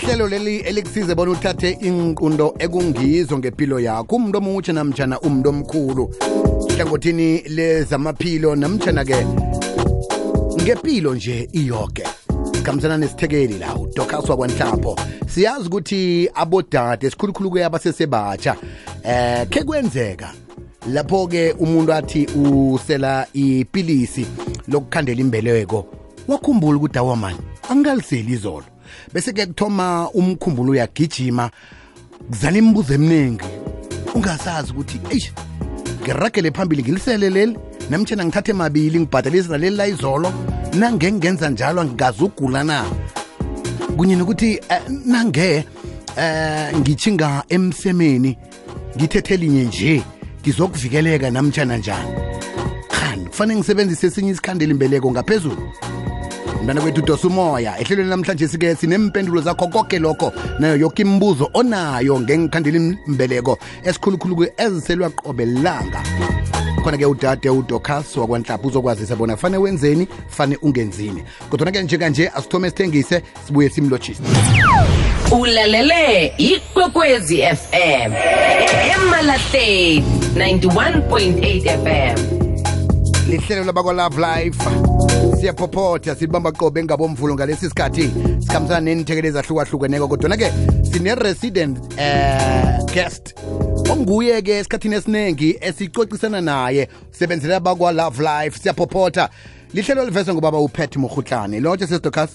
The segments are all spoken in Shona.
lihlelo leli elikusize bona uthathe inqundo ekungizo ngempilo yakho umuntu omutsha namjana umuntu omkhulu hlangothini lezamaphilo namjana-ke ngempilo nje iyoke khambisana nesithekeli la udocas wakwanhlapho siyazi ukuthi abodade sikhulukhulu-ke abasesebatsha eh khe kwenzeka lapho-ke umuntu athi usela ipilisi lokukhandela imbeleko wakhumbula ukuthi awamani angingaliseli izolo bese ke kuthoma umkhumbulo uyagijima kuzala imibuzo eminingi ungasazi ukuthi eyi ngiragele phambili ngiliseleleli namtshana ngithathe mabili ngibhadalise naleli layizolo nange ngenza njalo ngingazugula na kunye nokuthi eh, nange eh ngichinga emsemeni ngithethe linye nje ngizokuvikeleka namtshana njani kufanele ngisebenzise esinye isikhandela imbeleko ngaphezulu mntana wethu udosa umoya ehlelweni namhlanje sike sinempendulo zakho konke lokho nayo yoke imibuzo onayo ngengikhandeli mbeleko esikhulukhulu eziselwa qobelanga khona-ke udade udocas wakwanhlapha uzokwazisa bona fane wenzeni fane ungenzini kodwana-ke njekanje asithome sithengise sibuye simlotshise ulalele ikwekwezi fm emalahleni 91.8 fm lihlelo labakwalove life siyaphophothya silibamba qobe ngabomvulo ngalesi sikhathi sikhambisana neenithekelo ezahlukahlukeneko kodwana-ke sine-resident um guest onguye-ke esikhathini esiningi esicocisana naye sebenzela abakwalove life siyaphophotha lihlelo livezwe ngobaba upet murhutlane lotshe sesitocas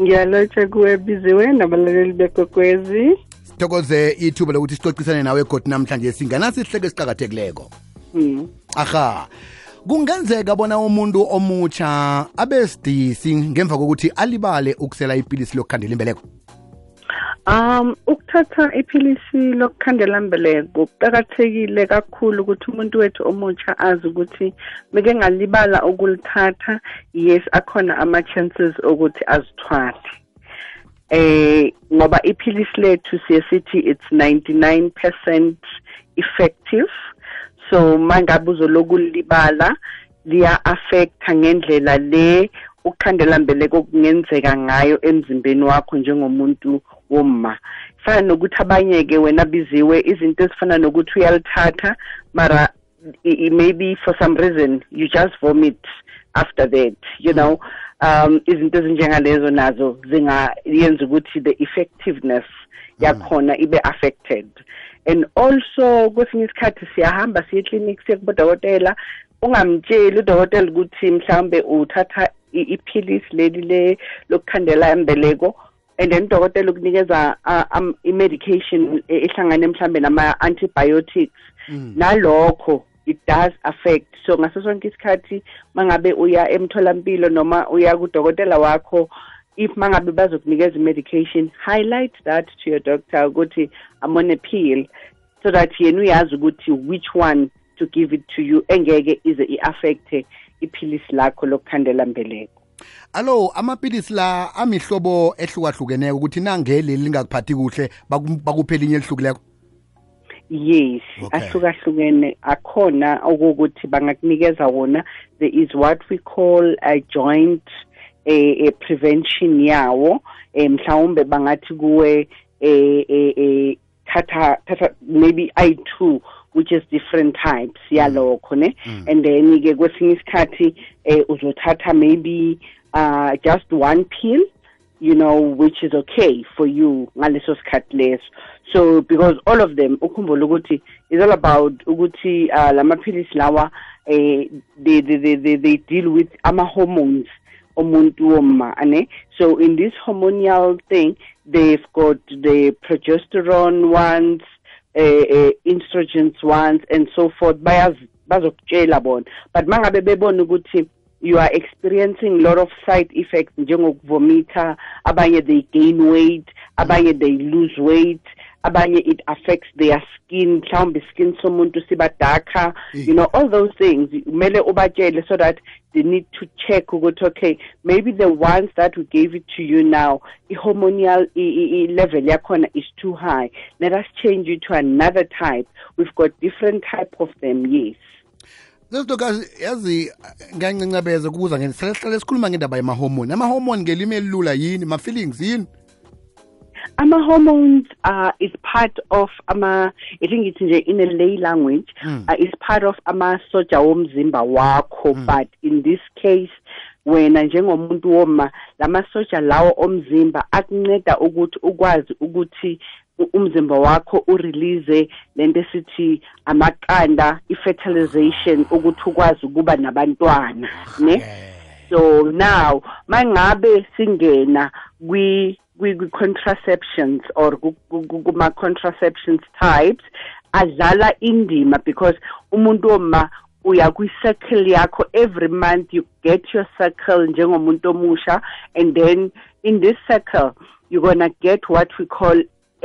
ngiyalotsha kuwe biziwe nabalaleli bekwekwezi sithokoze ithuba lokuthi sicocisane nawe egodi namhlanje singanasihleko esiqakathekileko mm. aha kungenzeka bona umuntu omutsha abe sidisi ngemva kokuthi alibale ukusela ipilisi lokukhandela imbeleko um ukuthatha ipilisi lokukhandela imbeleko kuqakathekile kakhulu ukuthi umuntu wethu omutsha azi ukuthi beke ngalibala ukulithatha yes akhona ama-chances okuthi azithwale eh ngoba iphilisile to CCT it's 99% effective so mangabe uzolokulibala liya-affektha ngendlela le ukukhandelambeleko okungenzeka ngayo emzimbeni wakho njengomuntu womma fana nokuthi abanye-ke wena biziwe izinto ezifana nokuthi uyalithatha mara maybe for some reason you just vomit after that you know um izinto ezinjengalezo nazo zingayenza ukuthi the effectiveness hmm. yakhona ibe-affected mm -hmm. and also kwesinye isikhathi siyahamba siye clinic siye kubodokotela ungamtsheli udokotela ukuthi mhlawumbe uthatha iphilisi leli le lokukhandela imbeleko and then udokotela ukunikeza i-medication ehlangane mhlawumbe nama-antibiotics hmm. nalokho it does affect so ngaso sonke isikhathi mangabe uya emtholampilo noma uya kudokotela wakho if mangabe bazokunikeza i-medication highlight that to your doctor ukuthi i'm on a peel so that yena uyazi ukuthi which one to give it to you engeke ize i-affecthe iphilisi lakho lokukhandela mbeleko allo amapilisi la amihlobo ehlukahlukeneko ukuthi nangeleli lingakuphathi kuhle bakuphe elinye elihlukileko yes okay. ahlukahlukene akhona okokuthi bangakunikeza wona there is what we call a joint eh, eh, prevention yawo um eh, mhlawumbe bangathi kuwe eh, eh, eh, thatha thatha maybe i two which is different types yalokho ne mm. and then-ke kwesinye isikhathi um eh, uzothatha maybe uh, just one pill you know which is okay for you ngaleso sikhathi leso so because all of them ukhumbule ukuthi is all about ukuthi uh, la maphilisi lawa um eh, they, they, they, they, they deal with ama-hormones omuntu womma ane so in this hormonal thing they've got the progesterone ones uh, uh, ones and so forth bazokutshela bona but mangabe bebona ukuthi you are experiencing a lot of side effects njengokuvomitha abanye they gain weight abanye they lose weight abanye it affects their skin mhlawumbe skin somuntu siba darker you know all those things kumele ubatshele so that they need to check ukuthi okay maybe the ones that we gave it to you now i-hormonial level yakhona is too high let us change you to another type we've got different type of them yes sesintokazi yazi ngiyancancabeza kuza ngenhlalehlale sikhuluma ngendaba yama-hormone ama-hormone ngelimi elilula yini ma-feelings yini ama-hormones uh, is part of ama ithingithi nje in a lay language mm. uh, is part of amasoja womzimba wakho mm. but in this case wena njengomuntu woma la masoja lawo omzimba akunceda ukuthi ukwazi ukuthi umzimba wakho urelease le nto esithi amaqanda i-fertilization ah. ukuthi ukwazi ukuba nabantwana ne so now ma ngabe singena kwi-contraceptions or kuma-contraceptions types adlala indima because umuntu woma uya kwi-circle yakho every month you get your circle njengomuntu omusha and then in this circle you're gonna get what we call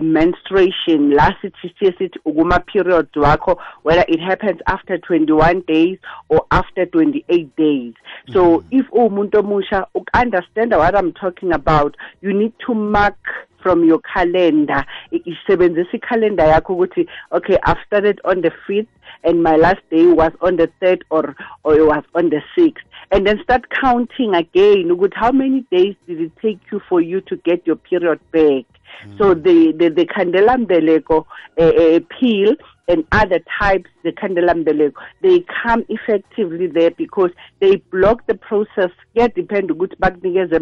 menstruation la sithi sithi ukuma-period wakho whether it happens after 21 days or after 28 days so mm-hmm. if uwumuntu omusha uku what i'm talking about you need to mark from your calendar isebenzisa calendar yakho ukuthi okay i've started on the fifth and my last day was on the third or or it was on the sixth and then start counting again ukuthi how many days did it take you for you to get your period back Mm. So the, the, the Candela Mbeleko uh, eh, eh, and other types, the Candela Mbeleko, they come effectively there because they block the process. Yeah, depend ukuthi bakunikeze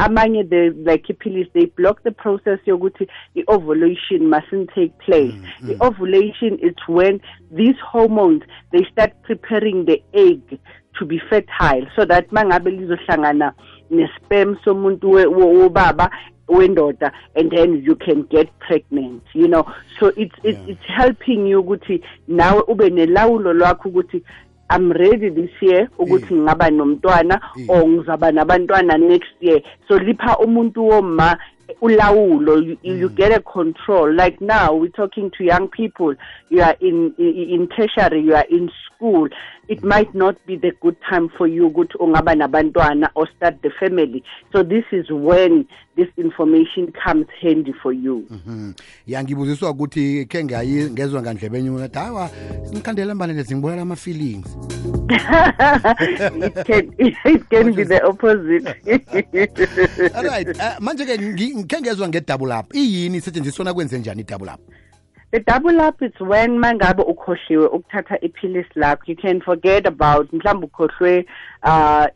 Amanye the like pills, they block the process the ovulation mustn't take place. Mm, mm, The ovulation is when these hormones, they start preparing the egg to be fertile so that mangabe lizohlangana nespam somuntu wobaba wendoda and then you can get pregnant you know so it's it's, yeah. it's helping you ukuthi nawe ube nelawulo lwakho ukuthi I'm ready this year ukuthi mm. ngaba nomntwana mm. or ngizaba nabantwana next year so lipha umuntu woma ulawulo you mm. get a control like now we're talking to young people you are in in tertiary you are in school it might not be the good time for you ukuthi ungaba nabantwana or start the family so this is when this information comes handy for you mhm. ya ngibuziswa ukuthi khe ngezwa ngandlebenye ukuthi hawa sinikhandela mbane nezingibulala ama-feelings mm -hmm it can be the opposite all right uh, manje-ke khe ngezwa nge-double up iyini isetshenziswa na kwenze njani i-double up the double up it's when ma ngabe ukhohliwe ukuthatha iphilisi lakho you can forget about mhlawumbe ukhohlwe um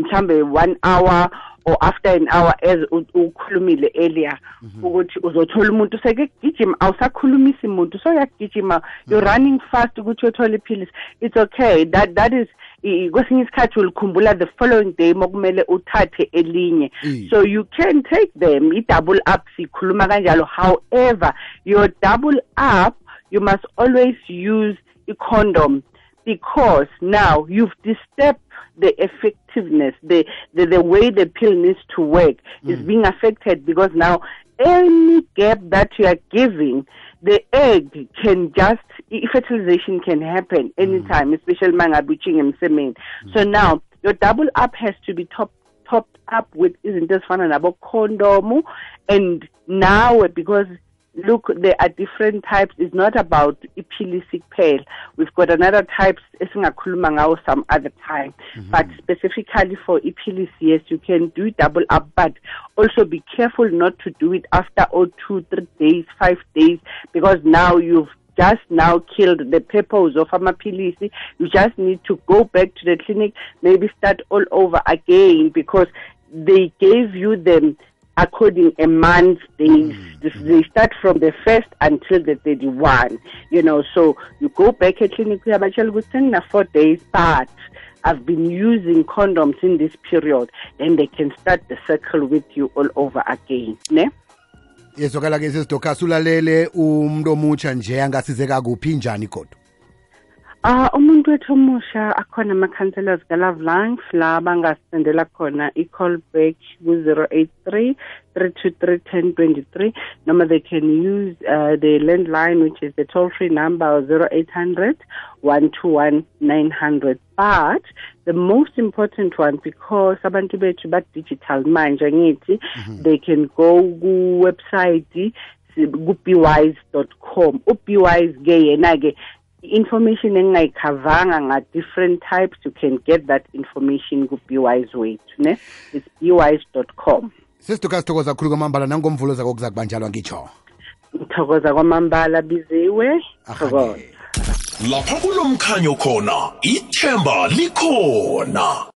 mhlawumbe one hour or after an hour as ukhulumile earlier mhm. ukuthi uzothola umuntu sekugijima awusakhulumisi umuntu so uyagijima you're mhm. running fast ukuthi uyothole iphilisi it's okay that that is kwesinye isikhathi ulikhumbula the following day mokumele uthathe elinye so you can take them i-double up sikhuluma kanjalo however your double up you must always use i-condom because now you've disturbed the effectiveness, the, the, the way the pill needs to work mm. is being affected because now any gap that you are giving, the egg can just fertilization can happen anytime, mm. especially mangabuching and semen. Mm. So now your double up has to be top topped up with isn't this fun and about condom and now because look, there are different types. It's not about iphilisi pale. We've got another type esingakhuluma ngawo some other time. Mm -hmm. But specifically for iphilisi, yes, you can do double up, but also be careful not to do it after oh, two, three days, five days, because now you've just now killed the purpose of amapilisi. You just need to go back to the clinic, maybe start all over again because they gave you the according a month days mm, mm. they start from the first until the thirty one you know so you go back a clinic yabatshela ukuthi sengina four days but i've been using condoms in this period then they can start the circle with you all over again ne yeso kala-ke sesidokhas ulalele umuntu omutsha nje angasizeka kuphi njani kodwa Ah umuntu wethu omusha akhona ama counselors ka Love Life la bangasendela khona i call back ku 083 323 noma they can use uh, the landline which is the toll free number 0800 121900 but the most important one because abantu bethu ba digital manje ngithi mhm. they can go ku website ku bwise.com u bwise ke yena ke information engingayikhavanga nga-different types you can get that information ku-bwise wethu ne it's bwise com sesiduka sithokoza khulu kwamambala nangomvulo zako kuza kubanjalwa ngitsho ngithokoza kwamambala biziwe thokoza lapha kulomkhanyo khona ithemba likhona